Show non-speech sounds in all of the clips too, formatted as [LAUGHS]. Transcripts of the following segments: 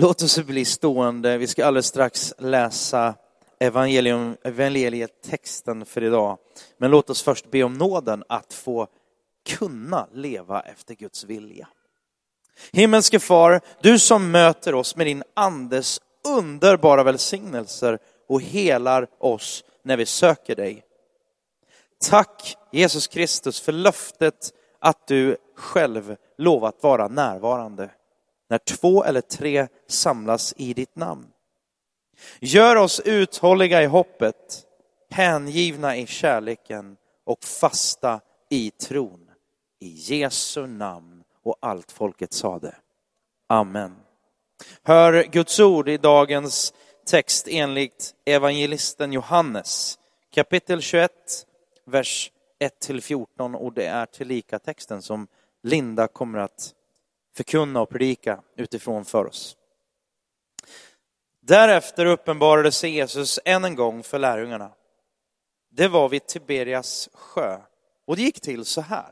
Låt oss bli stående. Vi ska alldeles strax läsa evangelium, evangelietexten för idag. Men låt oss först be om nåden att få kunna leva efter Guds vilja. Himmelske far, du som möter oss med din andes underbara välsignelser och helar oss när vi söker dig. Tack Jesus Kristus för löftet att du själv lovat vara närvarande när två eller tre samlas i ditt namn. Gör oss uthålliga i hoppet, hängivna i kärleken och fasta i tron. I Jesu namn och allt folket sade. Amen. Hör Guds ord i dagens text enligt evangelisten Johannes, kapitel 21, vers 1-14 och det är tillika texten som Linda kommer att förkunna och predika utifrån för oss. Därefter uppenbarade sig Jesus än en gång för lärjungarna. Det var vid Tiberias sjö och det gick till så här.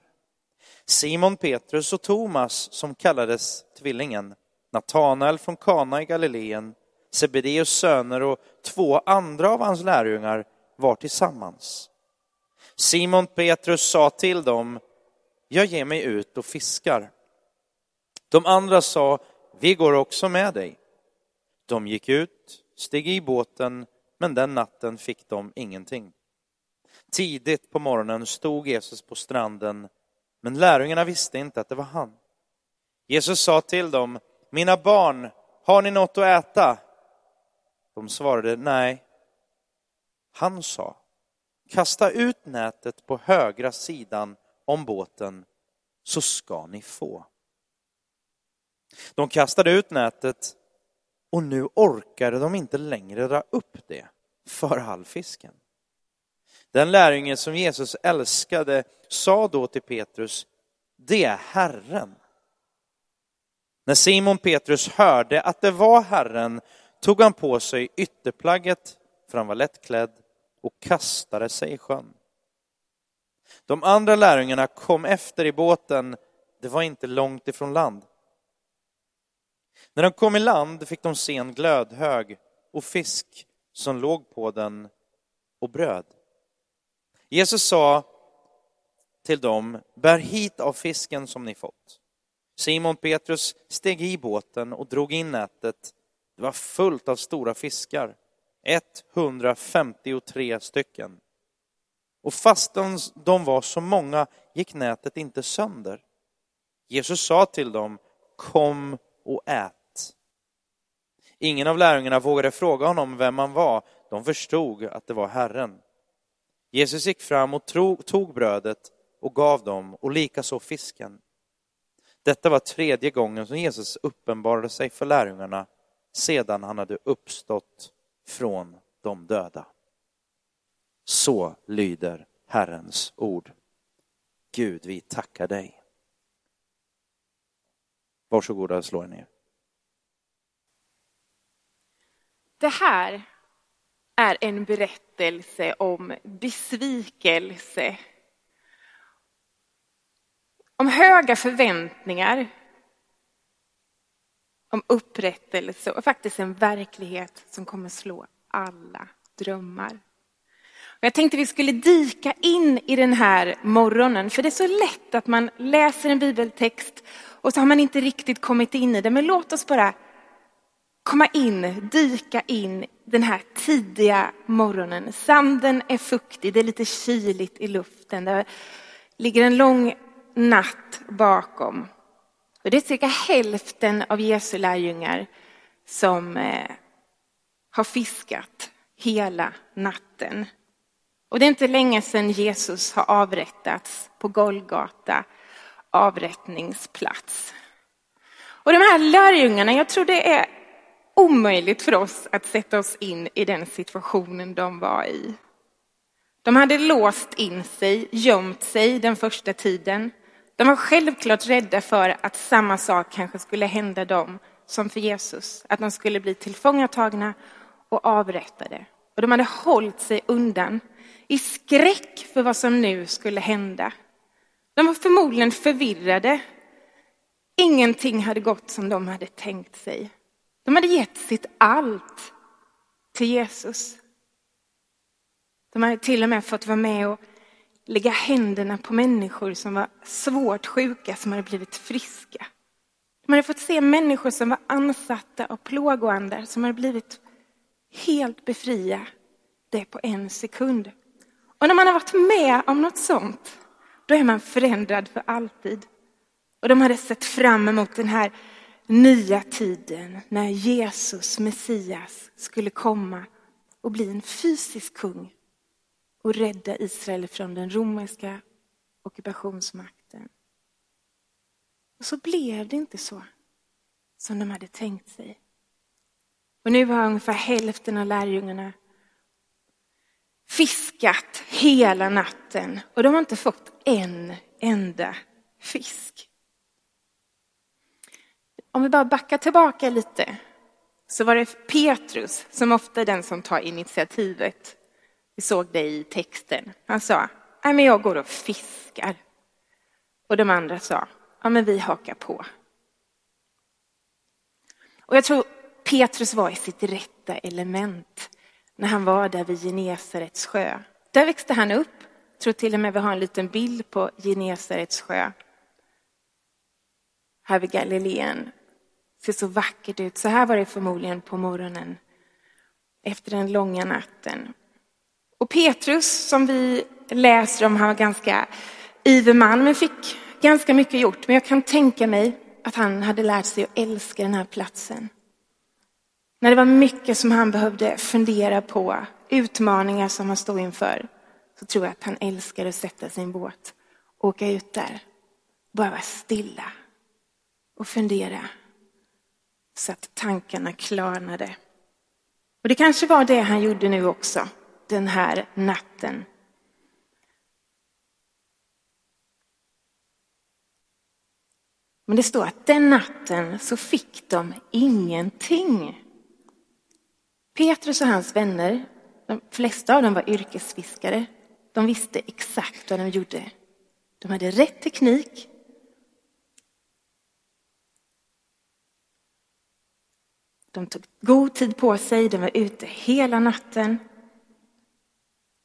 Simon Petrus och Thomas, som kallades tvillingen, Natanael från Kana i Galileen, Sebedeus söner och två andra av hans lärjungar var tillsammans. Simon Petrus sa till dem, jag ger mig ut och fiskar. De andra sa, vi går också med dig. De gick ut, steg i båten, men den natten fick de ingenting. Tidigt på morgonen stod Jesus på stranden, men lärjungarna visste inte att det var han. Jesus sa till dem, mina barn, har ni något att äta? De svarade nej. Han sa, kasta ut nätet på högra sidan om båten så ska ni få. De kastade ut nätet och nu orkade de inte längre dra upp det för halvfisken. Den lärjunge som Jesus älskade sa då till Petrus, det är Herren. När Simon Petrus hörde att det var Herren tog han på sig ytterplagget, för han var lättklädd, och kastade sig i sjön. De andra lärjungarna kom efter i båten, det var inte långt ifrån land. När de kom i land fick de se en glödhög och fisk som låg på den och bröd. Jesus sa till dem, bär hit av fisken som ni fått. Simon Petrus steg i båten och drog in nätet. Det var fullt av stora fiskar, 153 stycken. Och fastän de var så många gick nätet inte sönder. Jesus sa till dem, kom och ät. Ingen av lärjungarna vågade fråga honom vem han var. De förstod att det var Herren. Jesus gick fram och tog brödet och gav dem och likaså fisken. Detta var tredje gången som Jesus uppenbarade sig för lärjungarna sedan han hade uppstått från de döda. Så lyder Herrens ord. Gud, vi tackar dig. Varsågoda och slå er ner. Det här är en berättelse om besvikelse. Om höga förväntningar. Om upprättelse och faktiskt en verklighet som kommer slå alla drömmar. Jag tänkte vi skulle dika in i den här morgonen, för det är så lätt att man läser en bibeltext och så har man inte riktigt kommit in i det. Men låt oss bara komma in, dyka in den här tidiga morgonen. Sanden är fuktig, det är lite kyligt i luften. Det ligger en lång natt bakom. Och det är cirka hälften av Jesu lärjungar som eh, har fiskat hela natten. Och det är inte länge sedan Jesus har avrättats på Golgata avrättningsplats. Och de här lärjungarna, jag tror det är omöjligt för oss att sätta oss in i den situationen de var i. De hade låst in sig, gömt sig den första tiden. De var självklart rädda för att samma sak kanske skulle hända dem som för Jesus, att de skulle bli tillfångatagna och avrättade. Och de hade hållit sig undan i skräck för vad som nu skulle hända. De var förmodligen förvirrade. Ingenting hade gått som de hade tänkt sig. De hade gett sitt allt till Jesus. De hade till och med fått vara med och lägga händerna på människor som var svårt sjuka, som hade blivit friska. De hade fått se människor som var ansatta av plågoandar, som hade blivit helt befria det på en sekund. Och när man har varit med om något sånt, då är man förändrad för alltid. Och de hade sett fram emot den här nya tiden när Jesus, Messias, skulle komma och bli en fysisk kung och rädda Israel från den romerska ockupationsmakten. Och så blev det inte så som de hade tänkt sig. Och nu har ungefär hälften av lärjungarna fiskat hela natten och de har inte fått en enda fisk. Om vi bara backar tillbaka lite så var det Petrus som ofta är den som tar initiativet. Vi såg det i texten. Han sa, nej men jag går och fiskar. Och de andra sa, ja men vi hakar på. Och jag tror Petrus var i sitt rätta element när han var där vid Genesarets sjö. Där växte han upp. Jag tror till och med vi har en liten bild på Genesarets sjö. Här vid Galileen. Det ser så vackert ut. Så här var det förmodligen på morgonen efter den långa natten. Och Petrus, som vi läser om, han var ganska ivrig man, men fick ganska mycket gjort. Men jag kan tänka mig att han hade lärt sig att älska den här platsen. När det var mycket som han behövde fundera på, utmaningar som han stod inför, så tror jag att han älskar att sätta sin båt, åka ut där, bara vara stilla och fundera så att tankarna klarnade. Och det kanske var det han gjorde nu också, den här natten. Men det står att den natten så fick de ingenting. Petrus och hans vänner, de flesta av dem var yrkesfiskare. De visste exakt vad de gjorde. De hade rätt teknik. De tog god tid på sig, de var ute hela natten.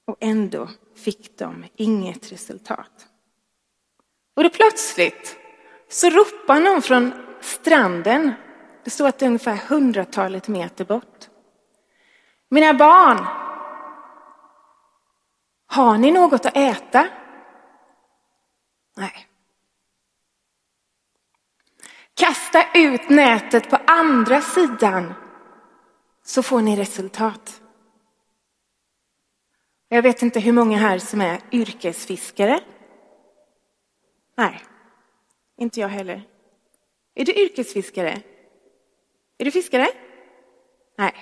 Och ändå fick de inget resultat. Och då plötsligt så ropar någon från stranden. Det står att det är ungefär hundratalet meter bort. Mina barn, har ni något att äta? Nej. Kasta ut nätet på andra sidan så får ni resultat. Jag vet inte hur många här som är yrkesfiskare. Nej, inte jag heller. Är du yrkesfiskare? Är du fiskare? Nej.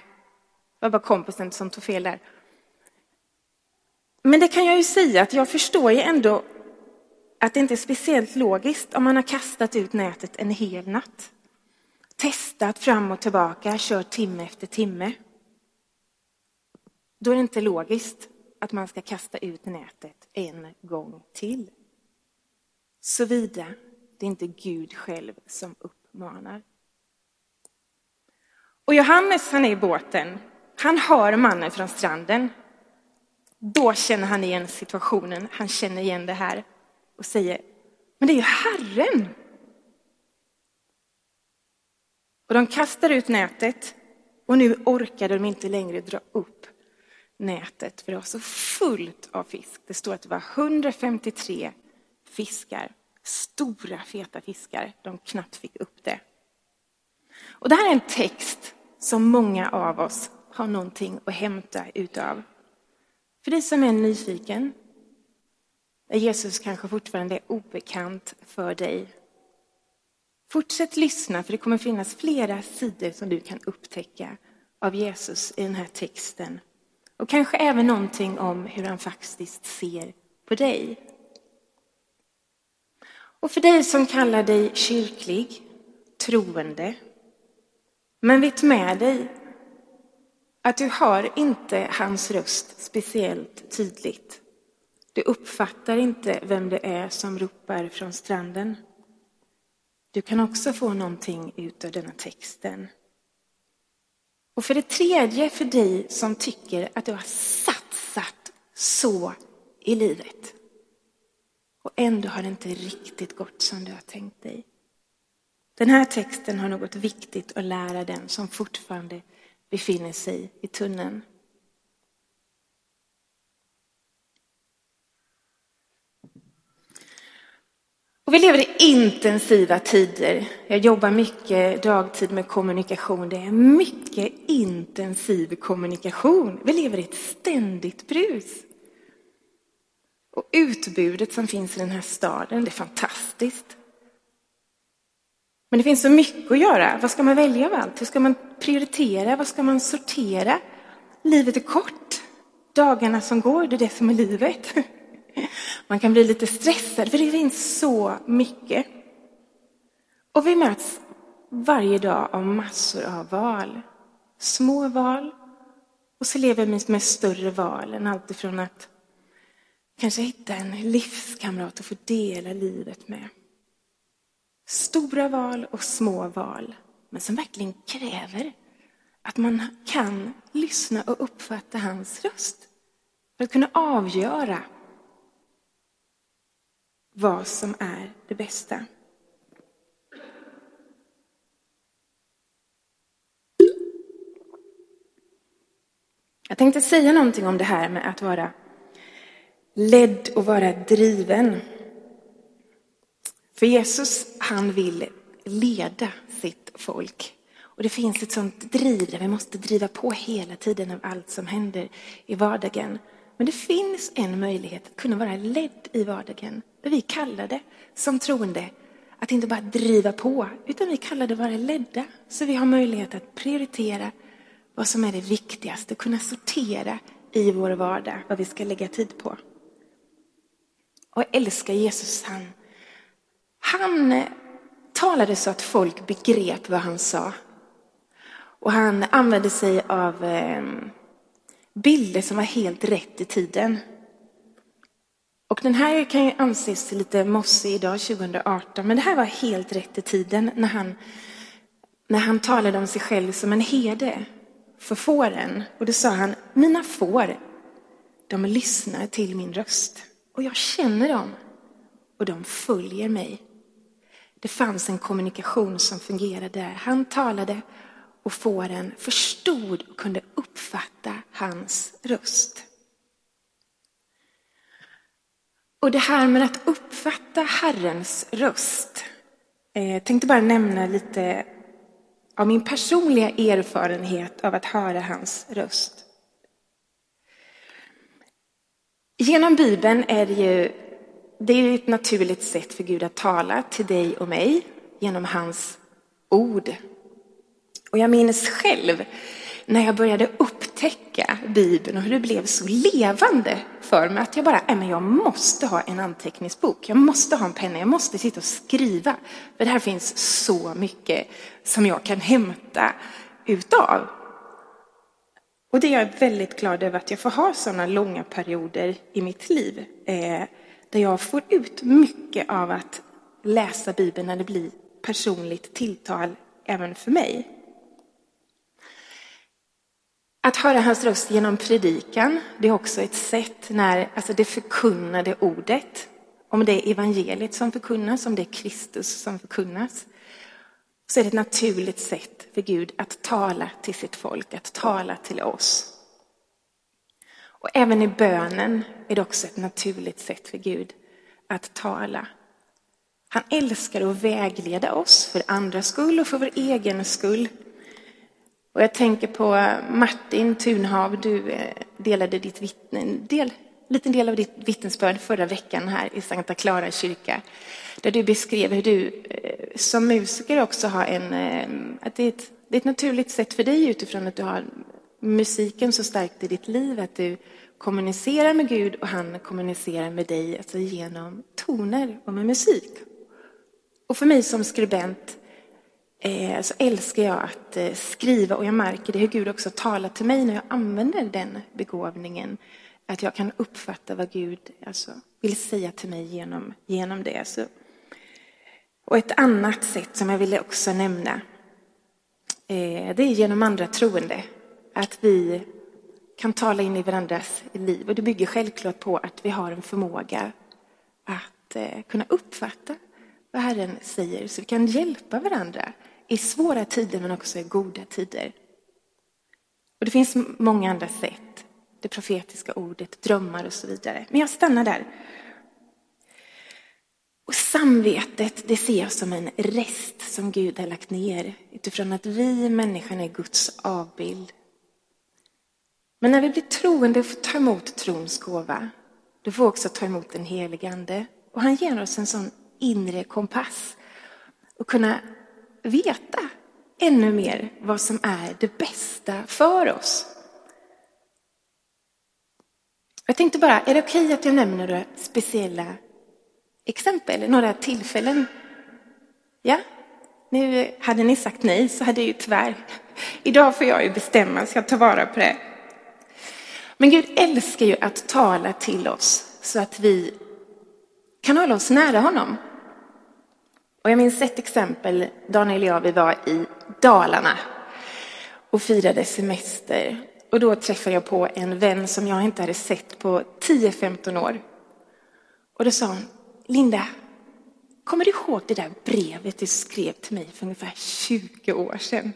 Det var bara kompisen som tog fel där. Men det kan jag ju säga att jag förstår ju ändå att det inte är speciellt logiskt om man har kastat ut nätet en hel natt. Testat fram och tillbaka, kört timme efter timme. Då är det inte logiskt att man ska kasta ut nätet en gång till. Såvida det är inte Gud själv som uppmanar. Och Johannes han är i båten han hör mannen från stranden. Då känner han igen situationen, han känner igen det här och säger, men det är ju Herren. Och de kastar ut nätet och nu orkade de inte längre dra upp nätet för det var så fullt av fisk. Det står att det var 153 fiskar, stora feta fiskar. De knappt fick upp det. Och det här är en text som många av oss har någonting att hämta utav. För dig som är nyfiken, är Jesus kanske fortfarande är obekant för dig. Fortsätt lyssna för det kommer finnas flera sidor som du kan upptäcka av Jesus i den här texten. Och kanske även någonting om hur han faktiskt ser på dig. Och för dig som kallar dig kyrklig, troende, men vet med dig att du hör inte hans röst speciellt tydligt. Du uppfattar inte vem det är som ropar från stranden. Du kan också få någonting ut av denna texten. Och för det tredje för dig som tycker att du har satsat så i livet och ändå har det inte riktigt gått som du har tänkt dig. Den här texten har något viktigt att lära den som fortfarande befinner sig i tunneln. Och vi lever i intensiva tider. Jag jobbar mycket dagtid med kommunikation. Det är mycket intensiv kommunikation. Vi lever i ett ständigt brus. Och utbudet som finns i den här staden, det är fantastiskt. Men det finns så mycket att göra. Vad ska man välja av allt? Hur ska man prioritera? Vad ska man sortera? Livet är kort. Dagarna som går, det är det som är livet. [LAUGHS] Man kan bli lite stressad för det finns så mycket. Och vi möts varje dag av massor av val. Små val och så lever vi med större val än alltifrån att kanske hitta en livskamrat att få dela livet med. Stora val och små val, men som verkligen kräver att man kan lyssna och uppfatta hans röst. För att kunna avgöra vad som är det bästa. Jag tänkte säga någonting om det här med att vara ledd och vara driven. För Jesus, han vill leda sitt folk. Och det finns ett sånt driv där vi måste driva på hela tiden av allt som händer i vardagen. Men det finns en möjlighet att kunna vara ledd i vardagen. Där vi kallade som troende att inte bara driva på, utan vi kallade vara ledda. Så vi har möjlighet att prioritera vad som är det viktigaste, kunna sortera i vår vardag vad vi ska lägga tid på. Och älska Jesus, han, han talade så att folk begrep vad han sa. Och han använde sig av ehm, bilder som var helt rätt i tiden. Och den här kan ju anses lite mossig idag, 2018, men det här var helt rätt i tiden när han, när han talade om sig själv som en herde för fåren. Och då sa han, mina får, de lyssnar till min röst. Och jag känner dem och de följer mig. Det fanns en kommunikation som fungerade där. Han talade och fåren förstod och kunde uppfatta hans röst. Och det här med att uppfatta Herrens röst. Eh, jag tänkte bara nämna lite av min personliga erfarenhet av att höra hans röst. Genom Bibeln är det ju det är ett naturligt sätt för Gud att tala till dig och mig genom hans ord. Och jag minns själv när jag började upptäcka Bibeln och hur det blev så levande för mig att jag bara, äh, men jag måste ha en anteckningsbok, jag måste ha en penna, jag måste sitta och skriva. För det här finns så mycket som jag kan hämta utav. Och det är jag väldigt glad över att jag får ha sådana långa perioder i mitt liv. Eh, där jag får ut mycket av att läsa Bibeln när det blir personligt tilltal även för mig. Att höra hans röst genom predikan, det är också ett sätt när alltså det förkunnade ordet, om det är evangeliet som förkunnas, om det är Kristus som förkunnas, så är det ett naturligt sätt för Gud att tala till sitt folk, att tala till oss. Och även i bönen är det också ett naturligt sätt för Gud att tala. Han älskar att vägleda oss för andras skull och för vår egen skull. Och jag tänker på Martin Tunhav, du eh, delade ditt vittne, del, liten del av ditt vittnesbörd förra veckan här i Sankta Clara kyrka. Där du beskrev hur du eh, som musiker också har en, eh, att det är, ett, det är ett naturligt sätt för dig utifrån att du har musiken så starkt i ditt liv, att du kommunicerar med Gud och han kommunicerar med dig alltså genom toner och med musik. Och för mig som skribent eh, så älskar jag att eh, skriva och jag märker det hur Gud också talar till mig när jag använder den begåvningen. Att jag kan uppfatta vad Gud alltså, vill säga till mig genom, genom det. Så, och ett annat sätt som jag ville också nämna eh, det är genom andra troende. Att vi kan tala in i varandras liv. Och det bygger självklart på att vi har en förmåga att eh, kunna uppfatta vad Herren säger. Så vi kan hjälpa varandra i svåra tider men också i goda tider. Och det finns många andra sätt. Det profetiska ordet, drömmar och så vidare. Men jag stannar där. Och samvetet, det ser jag som en rest som Gud har lagt ner utifrån att vi människan är Guds avbild. Men när vi blir troende och får ta emot trons gåva, då får vi också ta emot den helige Ande. Och han ger oss en sån inre kompass och kunna veta ännu mer vad som är det bästa för oss. Jag tänkte bara, är det okej okay att jag nämner några speciella exempel, några tillfällen? Ja, nu hade ni sagt nej så hade jag ju tyvärr, idag får jag ju bestämma så jag tar vara på det. Men Gud älskar ju att tala till oss så att vi kan hålla oss nära honom. Och jag minns ett exempel, Daniel och jag, vi var i Dalarna och firade semester. Och då träffade jag på en vän som jag inte hade sett på 10-15 år. Och då sa hon, Linda, kommer du ihåg det där brevet du skrev till mig för ungefär 20 år sedan?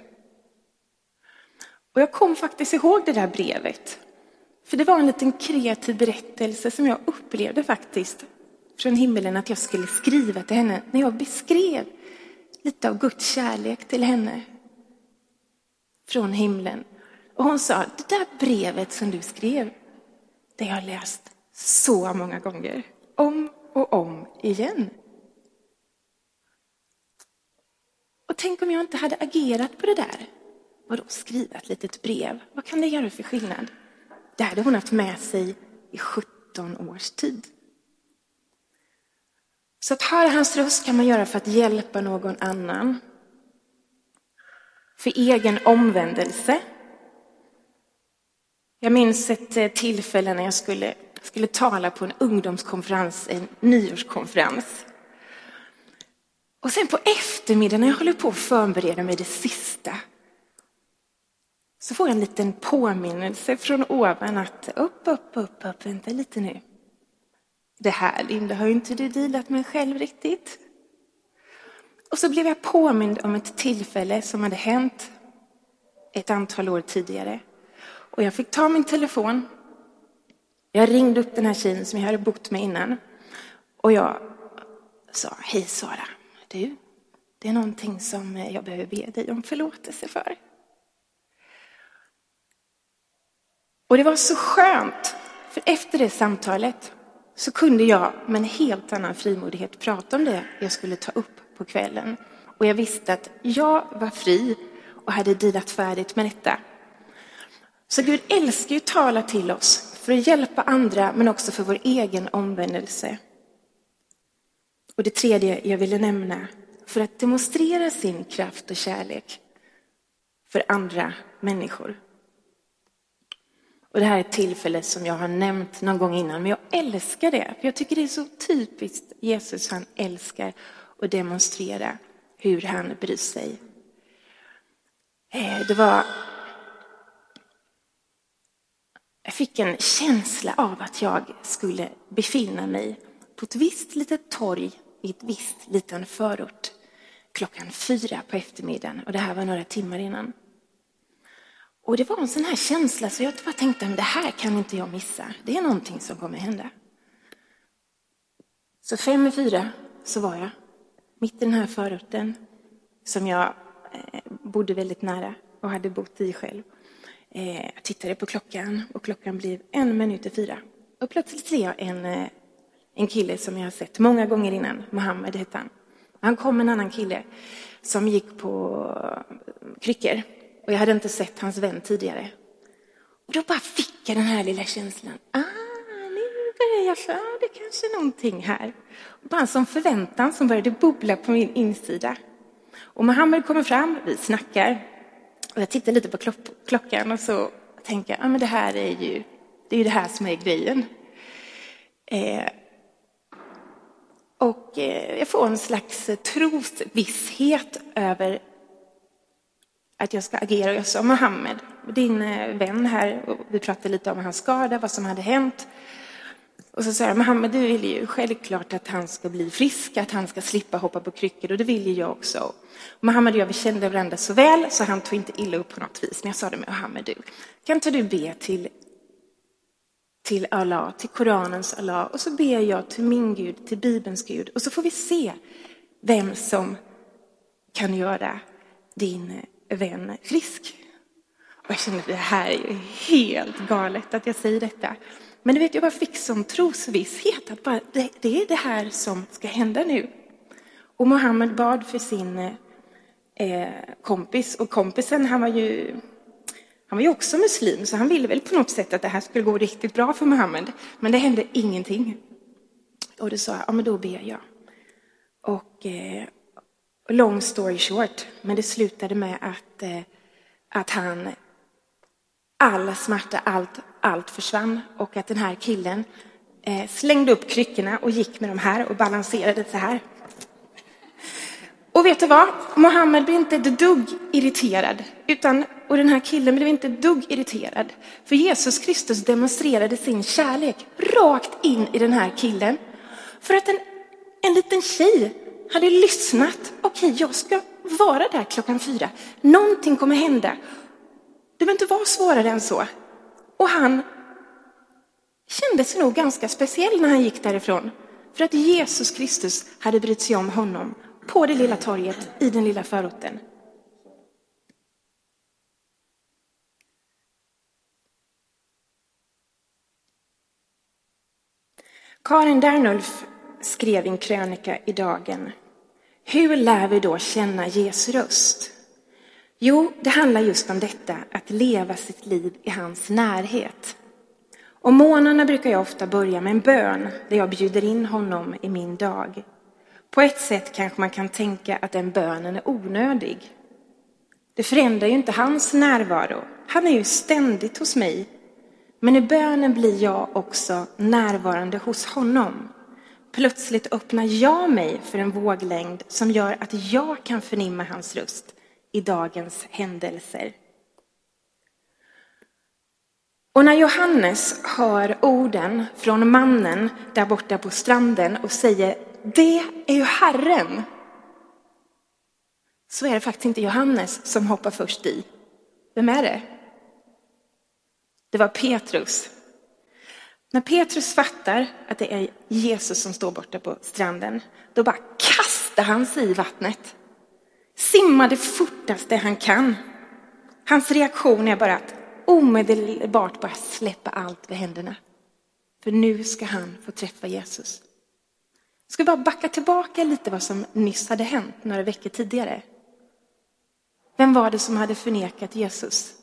Och jag kom faktiskt ihåg det där brevet. För det var en liten kreativ berättelse som jag upplevde faktiskt från himlen att jag skulle skriva till henne när jag beskrev lite av Guds kärlek till henne från himlen. Och hon sa, det där brevet som du skrev, det har jag läst så många gånger. Om och om igen. Och tänk om jag inte hade agerat på det där. Vadå skriva ett litet brev? Vad kan det göra för skillnad? Det hade hon haft med sig i 17 års tid. Så att höra hans röst kan man göra för att hjälpa någon annan. För egen omvändelse. Jag minns ett eh, tillfälle när jag skulle, skulle tala på en ungdomskonferens, en nyårskonferens. Och sen på eftermiddagen när jag håller på att förbereda mig det sista så får jag en liten påminnelse från ovan att upp, upp, upp, upp, vänta lite nu. Det här, Linda, har ju inte du dealat med själv riktigt. Och så blev jag påmind om ett tillfälle som hade hänt ett antal år tidigare. Och jag fick ta min telefon. Jag ringde upp den här tjejen som jag hade bott med innan. Och jag sa, hej Sara, du, det är någonting som jag behöver be dig om förlåtelse för. Och det var så skönt, för efter det samtalet så kunde jag med en helt annan frimodighet prata om det jag skulle ta upp på kvällen. Och jag visste att jag var fri och hade dealat färdigt med detta. Så Gud älskar ju att tala till oss för att hjälpa andra men också för vår egen omvändelse. Och det tredje jag ville nämna, för att demonstrera sin kraft och kärlek för andra människor. Och det här är ett tillfälle som jag har nämnt någon gång innan, men jag älskar det. För jag tycker det är så typiskt Jesus, han älskar att demonstrera hur han bryr sig. Eh, det var... Jag fick en känsla av att jag skulle befinna mig på ett visst litet torg i ett visst liten förort klockan fyra på eftermiddagen. Och det här var några timmar innan. Och det var en sån här känsla så jag bara tänkte, men det här kan inte jag missa. Det är någonting som kommer hända. Så fem i fyra så var jag mitt i den här förorten som jag eh, bodde väldigt nära och hade bott i själv. Eh, jag tittade på klockan och klockan blev en minut i fyra. Och plötsligt ser jag en, eh, en kille som jag har sett många gånger innan. Mohammed hette han. Han kom med en annan kille som gick på kryckor och jag hade inte sett hans vän tidigare. Och då bara fick jag den här lilla känslan. Ah, nu börjar jag, ja, det är kanske är någonting här. Och bara en sån förväntan som började bubbla på min insida. Och Mohammed kommer fram, vi snackar. Och jag tittar lite på klockan och så tänker jag, ah, men det här är ju, det är ju det här som är grejen. Eh, och eh, jag får en slags trosvisshet över att jag ska agera. Och jag sa Mohammed, din eh, vän här, och vi pratade lite om hans skada, vad som hade hänt. Och så sa jag, Mohammed, du vill ju självklart att han ska bli frisk, att han ska slippa hoppa på kryckor och det vill ju jag också. Och Mohammed och jag, vi kände varandra så väl så han tog inte illa upp på något vis. Men jag sa det med Mohammed, du, kan inte du be till, till Allah, till Koranens Allah och så ber jag till min Gud, till Bibelns Gud och så får vi se vem som kan göra din vän frisk. Och jag kände, det här är ju helt galet att jag säger detta. Men du vet, jag bara fick sån trosvisshet att bara, det, det, är det här som ska hända nu. Och Mohammed bad för sin eh, kompis och kompisen han var ju han var ju också muslim så han ville väl på något sätt att det här skulle gå riktigt bra för Mohammed. Men det hände ingenting. Och då sa jag, ja men då ber jag. Och eh, long story short, men det slutade med att, eh, att han all smärta, allt, allt försvann och att den här killen eh, slängde upp kryckorna och gick med de här och balanserade så här. Och vet du vad? Mohammed blev inte ett dugg irriterad. Utan, och den här killen blev inte ett dugg irriterad. För Jesus Kristus demonstrerade sin kärlek rakt in i den här killen. För att en, en liten tjej hade lyssnat. Okej, okay, jag ska vara där klockan fyra. Någonting kommer hända. Det behöver inte vara svårare än så. Och han kände sig nog ganska speciell när han gick därifrån. För att Jesus Kristus hade brytt sig om honom på det lilla torget i den lilla förorten. Karin Dernulf skrev i en krönika i Dagen. Hur lär vi då känna Jesu röst? Jo, det handlar just om detta, att leva sitt liv i hans närhet. Om månaderna brukar jag ofta börja med en bön där jag bjuder in honom i min dag. På ett sätt kanske man kan tänka att den bönen är onödig. Det förändrar ju inte hans närvaro. Han är ju ständigt hos mig. Men i bönen blir jag också närvarande hos honom. Plötsligt öppnar jag mig för en våglängd som gör att jag kan förnimma hans röst i dagens händelser. Och när Johannes hör orden från mannen där borta på stranden och säger det är ju Herren, så är det faktiskt inte Johannes som hoppar först i. Vem är det? Det var Petrus. När Petrus fattar att det är Jesus som står borta på stranden, då bara kastar han sig i vattnet simmar det fortaste han kan. Hans reaktion är bara att omedelbart bara släppa allt vid händerna. För nu ska han få träffa Jesus. Jag ska bara backa tillbaka lite vad som nyss hade hänt några veckor tidigare. Vem var det som hade förnekat Jesus?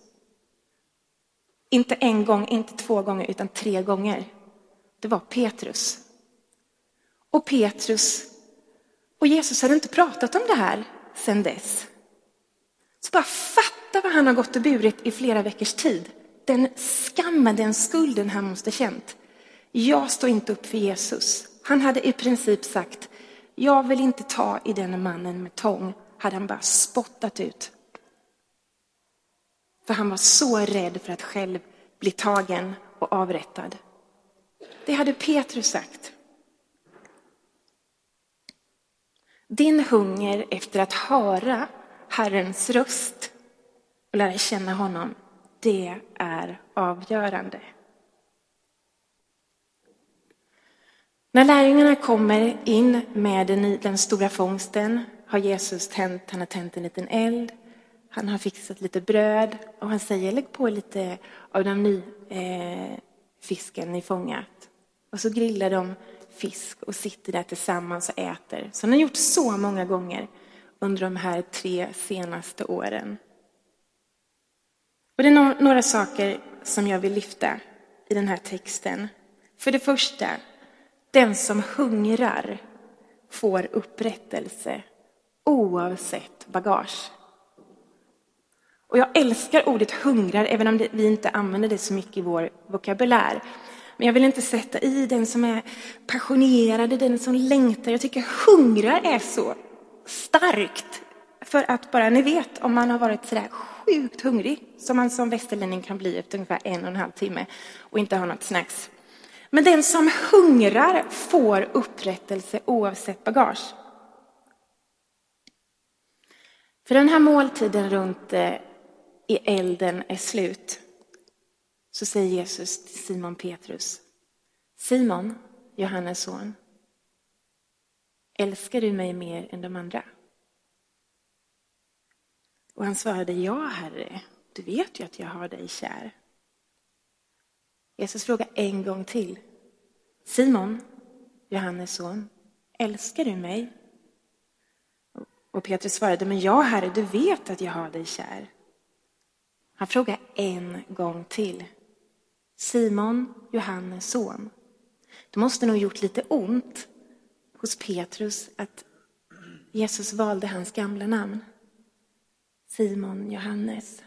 Inte en gång, inte två gånger, utan tre gånger. Det var Petrus. Och Petrus och Jesus hade inte pratat om det här sedan dess. Så bara fatta vad han har gått och burit i flera veckors tid. Den skammen, den skulden han måste känt. Jag står inte upp för Jesus. Han hade i princip sagt, jag vill inte ta i den mannen med tång. Hade han bara spottat ut. För han var så rädd för att själv bli tagen och avrättad. Det hade Petrus sagt. Din hunger efter att höra Herrens röst och lära känna honom, det är avgörande. När lärjungarna kommer in med den, stora fångsten har Jesus tänt, han har tänt en liten eld, han har fixat lite bröd och han säger lägg på lite av den ny eh, fisken ni fångat. Och så grillar de fisk och sitter där tillsammans och äter. Som han har gjort så många gånger under de här tre senaste åren. Och det är några saker som jag vill lyfta i den här texten. För det första, den som hungrar får upprättelse oavsett bagage. Och jag älskar ordet hungrar, även om vi inte använder det så mycket i vår vokabulär. Men jag vill inte sätta i den som är passionerad, den som längtar. Jag tycker hungrar är så starkt. för att bara, ni vet om man har varit sådär sjukt hungrig, som man som västerlänning kan bli efter ungefär en och en halv timme och inte har något snacks. Men den som hungrar får upprättelse oavsett bagage. För den här måltiden runt eh, i elden är slut så säger Jesus till Simon Petrus. Simon, Johannes son, älskar du mig mer än de andra? Och han svarade, ja herre, du vet ju att jag har dig kär. Jesus frågar en gång till. Simon, Johannes son, älskar du mig? Och Petrus svarade, men ja herre, du vet att jag har dig kär. Han frågar en gång till. Simon, Johannes son. Det måste nog gjort lite ont hos Petrus att Jesus valde hans gamla namn. Simon, Johannes.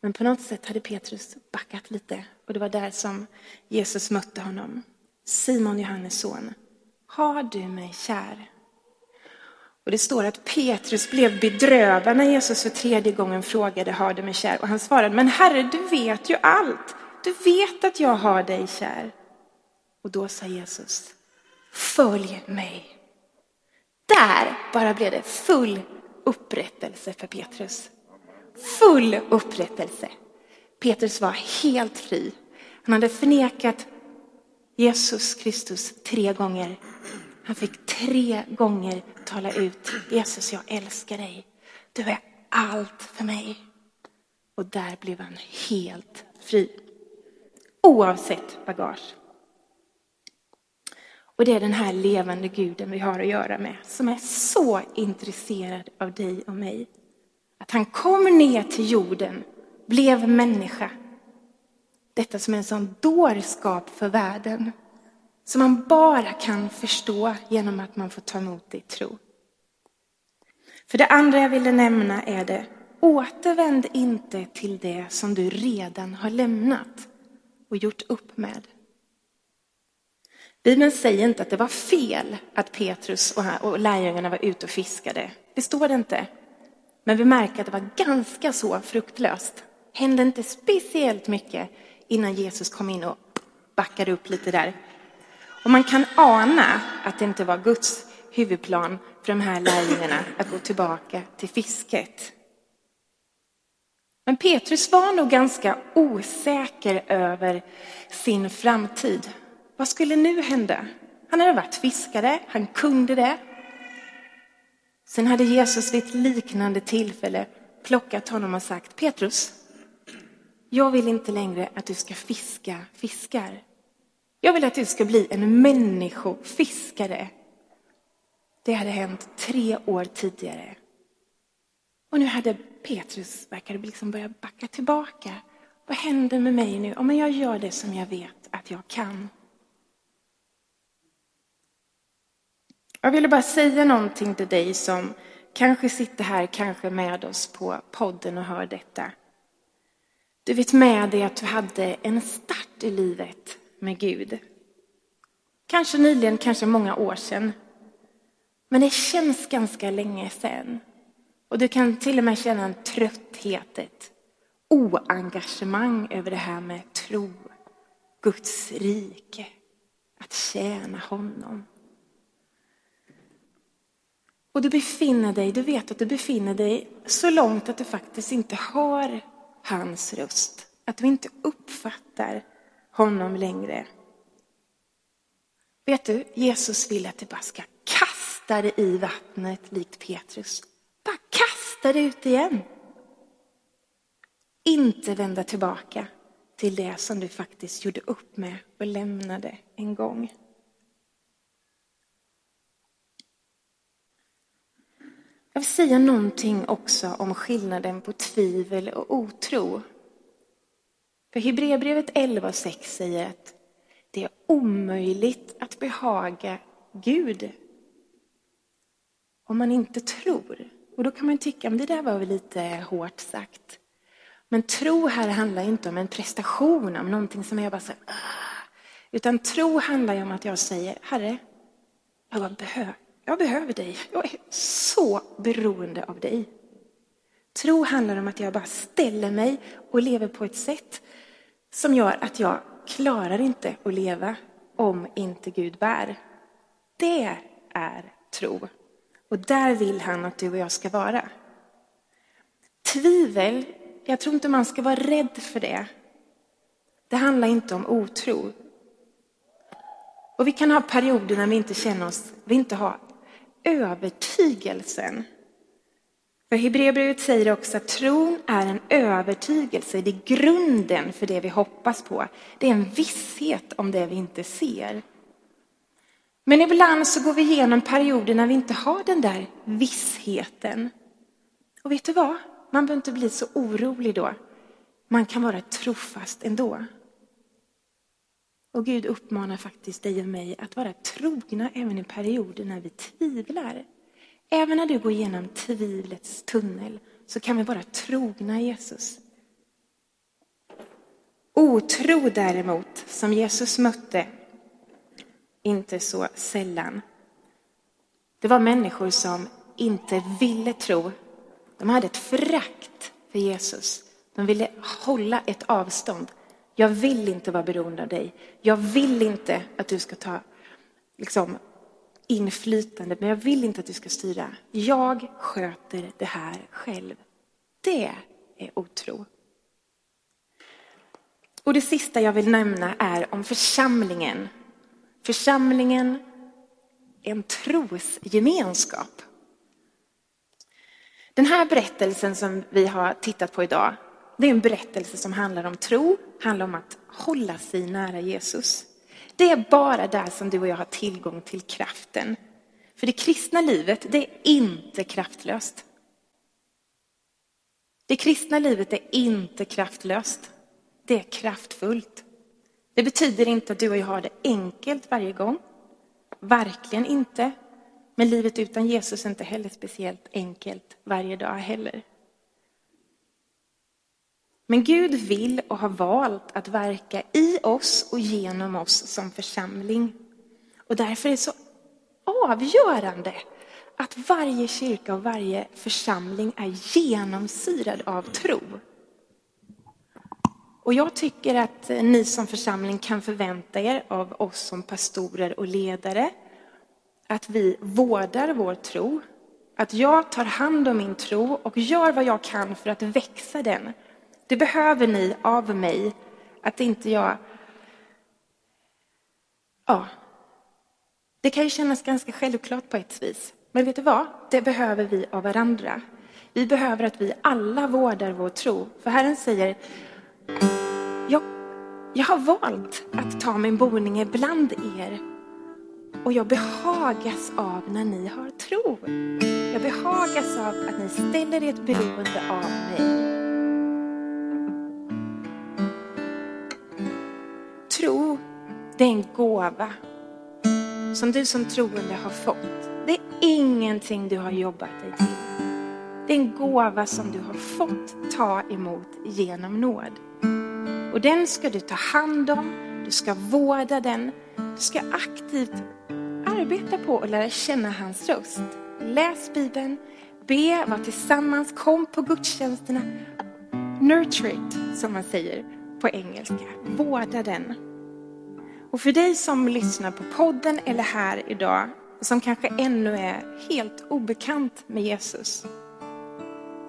Men på något sätt hade Petrus backat lite och det var där som Jesus mötte honom. Simon, Johannes son, har du mig kär? Och det står att Petrus blev bedrövad när Jesus för tredje gången frågade, har du mig kär? Och han svarade, men Herre, du vet ju allt. Du vet att jag har dig kär. Och då sa Jesus, följ mig. Där bara blev det full upprättelse för Petrus. Full upprättelse. Petrus var helt fri. Han hade förnekat Jesus Kristus tre gånger. Han fick tre gånger tala ut, Jesus jag älskar dig. Du är allt för mig. Och där blev han helt fri. Oavsett bagage. Och det är den här levande guden vi har att göra med, som är så intresserad av dig och mig. Att han kom ner till jorden, blev människa. Detta som är en sån dårskap för världen. Som man bara kan förstå genom att man får ta emot det i tro. För det andra jag ville nämna är det, återvänd inte till det som du redan har lämnat och gjort upp med. Bibeln säger inte att det var fel att Petrus och lärjungarna var ute och fiskade. Det står det inte. Men vi märker att det var ganska så fruktlöst. Hände inte speciellt mycket innan Jesus kom in och backade upp lite där. Och man kan ana att det inte var Guds huvudplan för de här lärjungarna att gå tillbaka till fisket. Men Petrus var nog ganska osäker över sin framtid. Vad skulle nu hända? Han hade varit fiskare, han kunde det. Sen hade Jesus vid ett liknande tillfälle plockat honom och sagt Petrus, jag vill inte längre att du ska fiska fiskar. Jag vill att du ska bli en människofiskare. Det hade hänt tre år tidigare. Och nu hade Petrus, verkade liksom börja backa tillbaka. Vad händer med mig nu om jag gör det som jag vet att jag kan? Jag ville bara säga någonting till dig som kanske sitter här, kanske med oss på podden och hör detta. Du vet med dig att du hade en start i livet med Gud. Kanske nyligen, kanske många år sedan. Men det känns ganska länge sedan. Och du kan till och med känna en trötthet, ett oengagemang över det här med tro, Guds rike, att tjäna honom. Och du befinner dig, du vet att du befinner dig så långt att du faktiskt inte hör hans röst. Att du inte uppfattar honom längre. Vet du, Jesus vill att du bara ska kasta dig i vattnet likt Petrus. Bara kasta dig ut igen. Inte vända tillbaka till det som du faktiskt gjorde upp med och lämnade en gång. Jag vill säga någonting också om skillnaden på tvivel och otro. För Hebreerbrevet 11 och 6 säger att det är omöjligt att behaga Gud om man inte tror. Och då kan man tycka, att det där var väl lite hårt sagt. Men tro här handlar inte om en prestation, om någonting som jag bara säger, ah. utan tro handlar ju om att jag säger, Herre, jag behöver, jag behöver dig. Jag är så beroende av dig. Tro handlar om att jag bara ställer mig och lever på ett sätt som gör att jag klarar inte att leva om inte Gud bär. Det är tro. Och där vill han att du och jag ska vara. Tvivel, jag tror inte man ska vara rädd för det. Det handlar inte om otro. Och vi kan ha perioder när vi inte känner oss, vi inte har övertygelsen. För Hebreerbrevet säger också att tron är en övertygelse, det är grunden för det vi hoppas på. Det är en visshet om det vi inte ser. Men ibland så går vi igenom perioder när vi inte har den där vissheten. Och vet du vad? Man behöver inte bli så orolig då. Man kan vara trofast ändå. Och Gud uppmanar faktiskt dig och mig att vara trogna även i perioder när vi tvivlar. Även när du går igenom tvivlets tunnel så kan vi vara trogna Jesus. Otro däremot, som Jesus mötte, inte så sällan. Det var människor som inte ville tro. De hade ett förakt för Jesus. De ville hålla ett avstånd. Jag vill inte vara beroende av dig. Jag vill inte att du ska ta liksom, inflytande, men jag vill inte att du ska styra. Jag sköter det här själv. Det är otro. Och det sista jag vill nämna är om församlingen. Församlingen är en trosgemenskap. Den här berättelsen som vi har tittat på idag, det är en berättelse som handlar om tro, handlar om att hålla sig nära Jesus. Det är bara där som du och jag har tillgång till kraften. För det kristna livet, det är inte kraftlöst. Det kristna livet är inte kraftlöst. Det är kraftfullt. Det betyder inte att du och jag har det enkelt varje gång. Verkligen inte. Men livet utan Jesus är inte heller speciellt enkelt varje dag heller. Men Gud vill och har valt att verka i oss och genom oss som församling. Och därför är det så avgörande att varje kyrka och varje församling är genomsyrad av tro. Och jag tycker att eh, ni som församling kan förvänta er av oss som pastorer och ledare att vi vårdar vår tro, att jag tar hand om min tro och gör vad jag kan för att växa den det behöver ni av mig, att inte jag... Ja. Det kan ju kännas ganska självklart på ett vis. Men vet du vad? Det behöver vi av varandra. Vi behöver att vi alla vårdar vår tro. För Herren säger, jag, jag har valt att ta min boning bland er och jag behagas av när ni har tro. Jag behagas av att ni ställer ert beroende av mig. Det är en gåva som du som troende har fått. Det är ingenting du har jobbat dig till. Det är en gåva som du har fått ta emot genom nåd. Och den ska du ta hand om, du ska vårda den, du ska aktivt arbeta på att lära känna hans röst. Läs Bibeln, be, var tillsammans, kom på gudstjänsterna. Nurture it, som man säger på engelska. Vårda den. Och för dig som lyssnar på podden eller här idag, som kanske ännu är helt obekant med Jesus,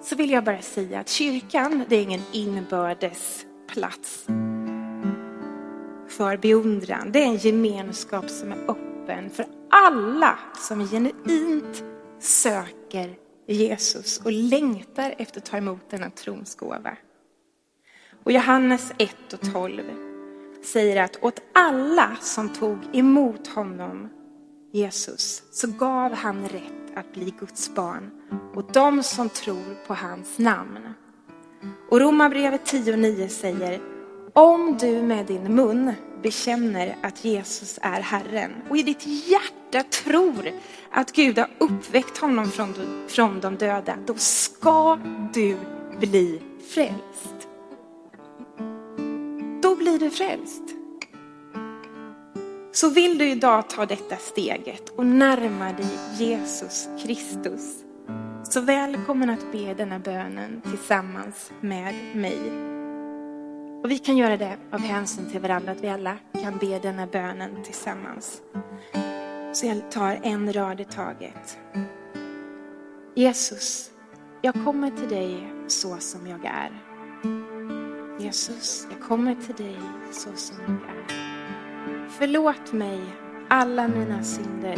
så vill jag bara säga att kyrkan, det är ingen inbördes plats för beundran. Det är en gemenskap som är öppen för alla som genuint söker Jesus och längtar efter att ta emot denna trons gåva. Och Johannes 1 och 12 säger att åt alla som tog emot honom, Jesus, så gav han rätt att bli Guds barn. Och de som tror på hans namn. Och Romarbrevet 10.9 säger, om du med din mun bekänner att Jesus är Herren och i ditt hjärta tror att Gud har uppväckt honom från, från de döda, då ska du bli frälst blir du frälst. Så vill du idag ta detta steget och närma dig Jesus Kristus Så välkommen att be denna bönen tillsammans med mig. Och vi kan göra det av hänsyn till varandra, att vi alla kan be denna bönen tillsammans. Så jag tar en rad i taget. Jesus, jag kommer till dig så som jag är. Jesus, jag kommer till dig så som jag är. Förlåt mig alla mina synder.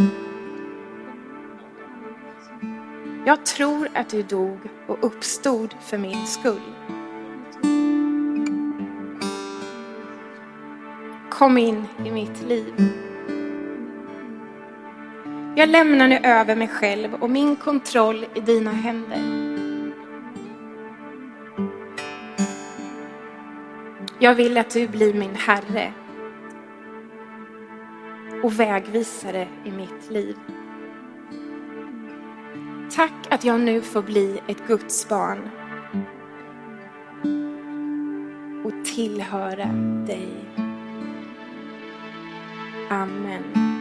Jag tror att du dog och uppstod för min skull. Kom in i mitt liv. Jag lämnar nu över mig själv och min kontroll i dina händer. Jag vill att du blir min Herre och vägvisare i mitt liv. Tack att jag nu får bli ett Guds barn och tillhöra dig. Amen.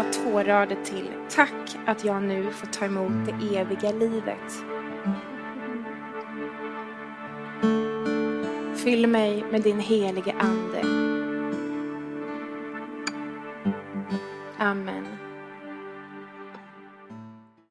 Ta två rader till. Tack att jag nu får ta emot det eviga livet. Fyll mig med din helige Ande.